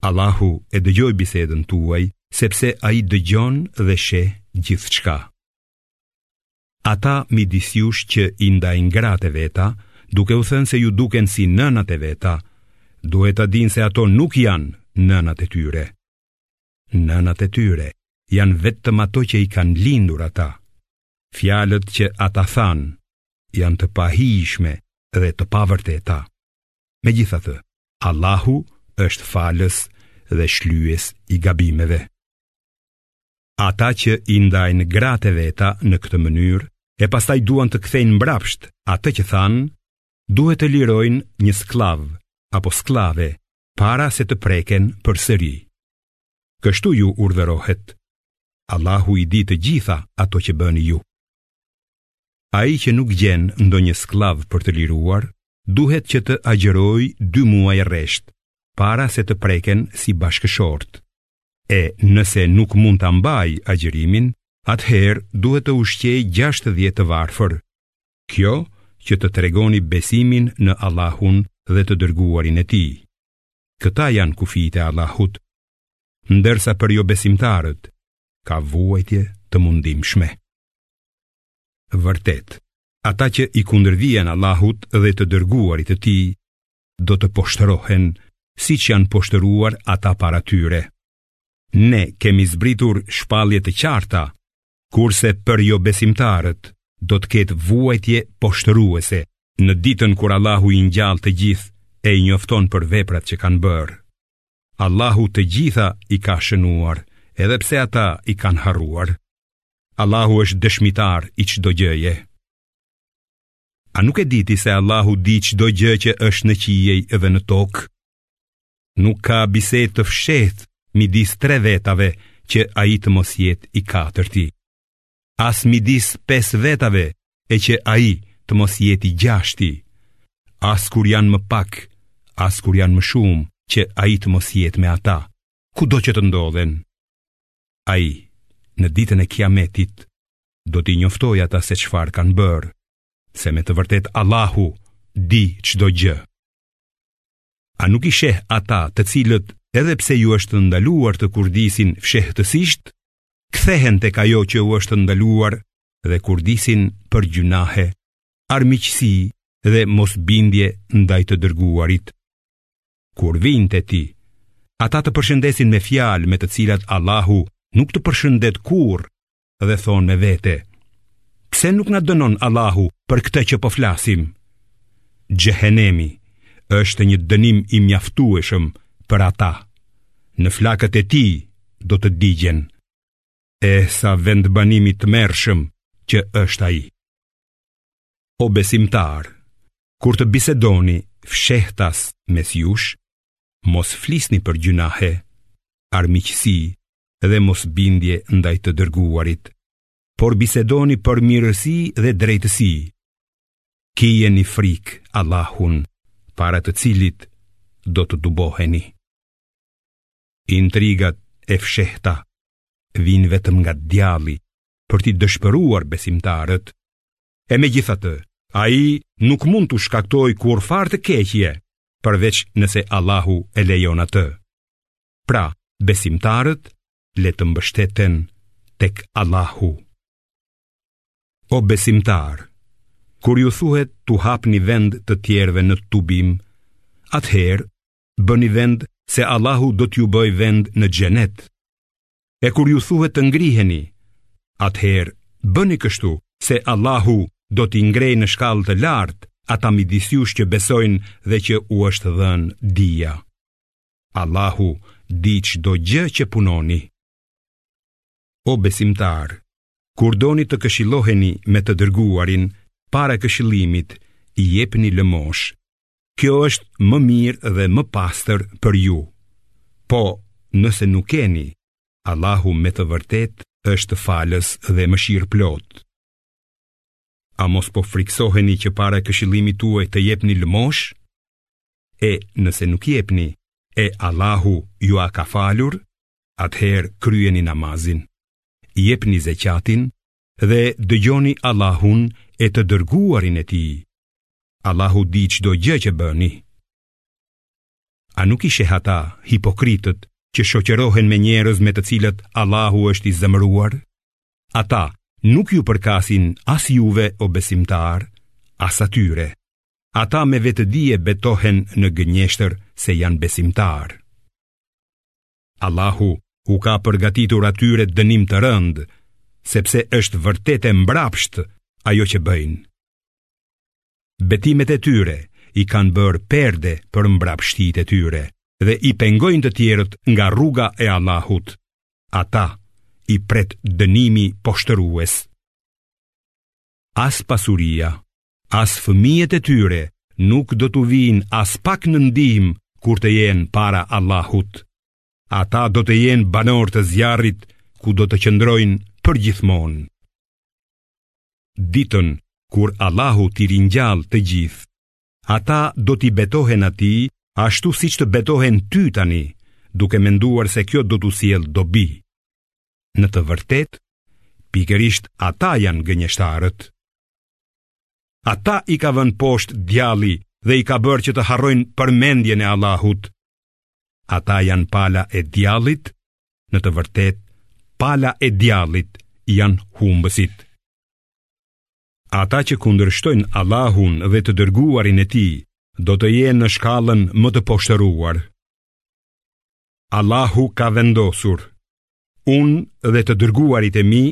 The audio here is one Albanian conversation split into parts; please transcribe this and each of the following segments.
Allahu e dëgjoi bisedën tuaj, sepse ai dëgjon dhe sheh gjithçka. Ata midis jush që i ndajnë gratë e veta, duke u thënë se iu duken si nënat e veta, duhet ta dinë se ato nuk janë nënat e tyre. Nënat e tyre janë vetëm ato që i kanë lindur ata. Fjalët që ata thanë janë të pahijshme dhe të pavërteta. Megjithatë, Allahu është falës dhe shlyes i gabimeve. Ata që i ndajnë gratë e veta në këtë mënyrë e pastaj duan të kthejnë mbrapsht atë që thanë, duhet të lirojnë një skllav apo skllave para se të preken përsëri. Kështu ju urdhërohet. Allahu i di të gjitha ato që bëni ju. Ai që nuk gjen ndonjë skllav për të liruar, duhet që të agjërojë dy muaj rresht, para se të preken si bashkëshortë. E nëse nuk mund ta mbajë agjërimin, atëherë duhet të ushqejë 60 të varfër. Kjo që të tregoni besimin në Allahun dhe të dërguarin e tij. Këta janë kufijtë e Allahut, ndërsa për jobesimtarët ka vuajtje të mundimshme. Vërtet, ata që i kundërvihen Allahut dhe të dërguarit të tij, do të poshtërohen siç janë poshtëruar ata para tyre. Ne kemi zbritur shpallje të qarta, kurse për jobesimtarët do të ketë vuajtje poshtëruese në ditën kur Allahu i ngjall të gjithë e i njofton për veprat që kanë bërë. Allahu të gjitha i ka shënuar, edhe pse ata i kanë harruar. Allahu është dëshmitar i çdo gjëje. A nuk e di ti se Allahu di çdo gjë që është në qiej dhe në tokë? Nuk ka bisedë të fshehtë midis tre vetave që ai të mos jetë i katërti. As midis pesë vetave e që ai të mos jetë i gjashti. As kur janë më pak, as kur janë më shumë që ai të mos jetë me ata, kudo që të ndodhen. Ai në ditën e Kiametit do t'i njoftojë ata se çfarë kanë bërë, se me të vërtetë Allahu di çdo gjë. A nuk i sheh ata të cilët edhe pse iu është ndaluar të kurdisin fshehtësisht, kthehen tek ajo që u është ndaluar dhe kurdisin për gjynahe, armiqësi dhe mosbindje ndaj të dërguarit. Kur vijnë te ti, ata të përshëndesin me fjalë me të cilat Allahu nuk të përshëndet kurrë dhe thonë me vete, pse nuk na dënon Allahu për këtë që po flasim? Xhehenemi është një dënim i mjaftueshëm për ata. Në flakët e tij do të digjen, e sa vendbanim i tmerrshëm që është ai. O besimtarë, kur të bisedoni fshehtas mes jush, mos flisni për gjynahe, armiqësi dhe mosbindje ndaj të dërguarit, por bisedoni për mirësi dhe drejtësi. Kijeni frikë Allahun para të cilit do të tuboheni. Intrigat e fshehta vijnë vetëm nga djalli për t'i dëshpëruar besimtarët. E megjithatë, ai nuk mund t'u shkaktojë kurrfarë të keqje, përveç nëse Allahu e lejon atë. Pra, besimtarët le të mbështeten tek Allahu. O besimtarë, kur ju thuhet t'u hapni vend të tjerëve në tubim, atëherë bëni vend se Allahu do t'ju bëjë vend në xhenet. E kur ju thuhet të ngriheni, atëherë bëni kështu se Allahu do t'i ngrejë në shkallë të lartë ata midis jush që besojnë dhe që u është dhënë dija. Allahu di çdo gjë që punoni. O besimtarë, kur doni të këshilloheni me të dërguarin para këshillimit, i jepni lëmoshë, Kjo është më mirë dhe më pastër për ju. Po, nëse nuk keni, Allahu me të vërtetë është falës dhe mëshirëplotë. A mos po frikësoheni që para këshillimit tuaj të jepni lëmoshë? E nëse nuk jepni, e Allahu jua ka falur, atëherë kryeni namazin, jepni zeqatin dhe dëgjoni Allahun e të dërguarin e tij. Allahu di çdo gjë që bëni. A nuk i sheh ata hipokritët që shoqërohen me njerëz me të cilët Allahu është i zemëruar? Ata nuk ju përkasin as juve o besimtarë, as atyre. Ata me vetëdije betohen në gënjeshtër se janë besimtarë. Allahu u ka përgatitur atyre dënim të rëndë, sepse është vërtet e mbrapshtë ajo që bëjnë. Betimet e tyre i kanë bërë perde për mbrapshtitë e tyre dhe i pengojnë të tjerët nga rruga e Allahut. Ata i pret dënimi poshtërues. as pasuria, as fëmijët e tyre nuk do t'u vijnë aspak në ndihmë kur të jenë para Allahut. Ata do të jenë banorë të zjarrit ku do të qëndrojnë përgjithmonë. Ditën kur Allahu t'i ringjallë të gjithë, ata do t'i betohen atij ashtu siç të betohen ty tani, duke menduar se kjo do t'u sjellë dobi. Në të vërtetë, pikërisht ata janë gënjeshtarët. Ata i ka vënë poshtë djalli dhe i ka bërë që të harrojnë përmendjen e Allahut. Ata janë pala e djallit, në të vërtetë, pala e djallit janë humbësit. Ata që kundërshtojnë Allahun dhe të dërguarin e tij, do të jenë në shkallën më të poshtëruar. Allahu ka vendosur, unë dhe të dërguarit e mi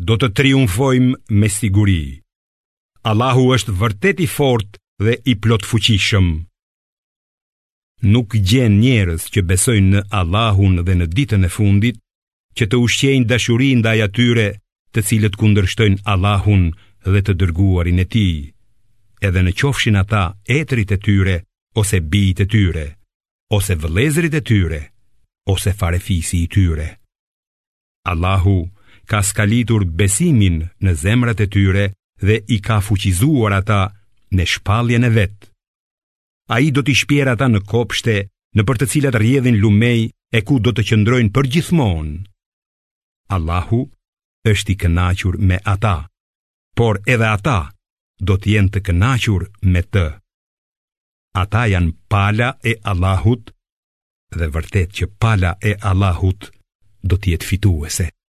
do të triumfojmë me siguri. Allahu është vërtet i fortë dhe i plotfuqishëm. Nuk gjen njerëz që besojnë në Allahun dhe në ditën e fundit, që të ushqejnë dashuri ndaj atyre të cilët kundërshtojnë Allahun dhe të dërguarin e tij, edhe në qofshin ata etërit e tyre, ose bijtë e tyre, ose vëllezërit e tyre, ose farefisi i tyre. Allahu ka skalitur besimin në zemrat e tyre dhe i ka fuqizuar ata me shpalljen e vet. Ai do t'i shpjerë ata në kopshte nëpër të cilat rrjedhin lumej e ku do të qëndrojnë përgjithmonë. Allahu është i kënaqur me ata, por edhe ata do të jenë të kënaqur me të. Ata janë pala e Allahut dhe vërtet që pala e Allahut do të jetë fituese.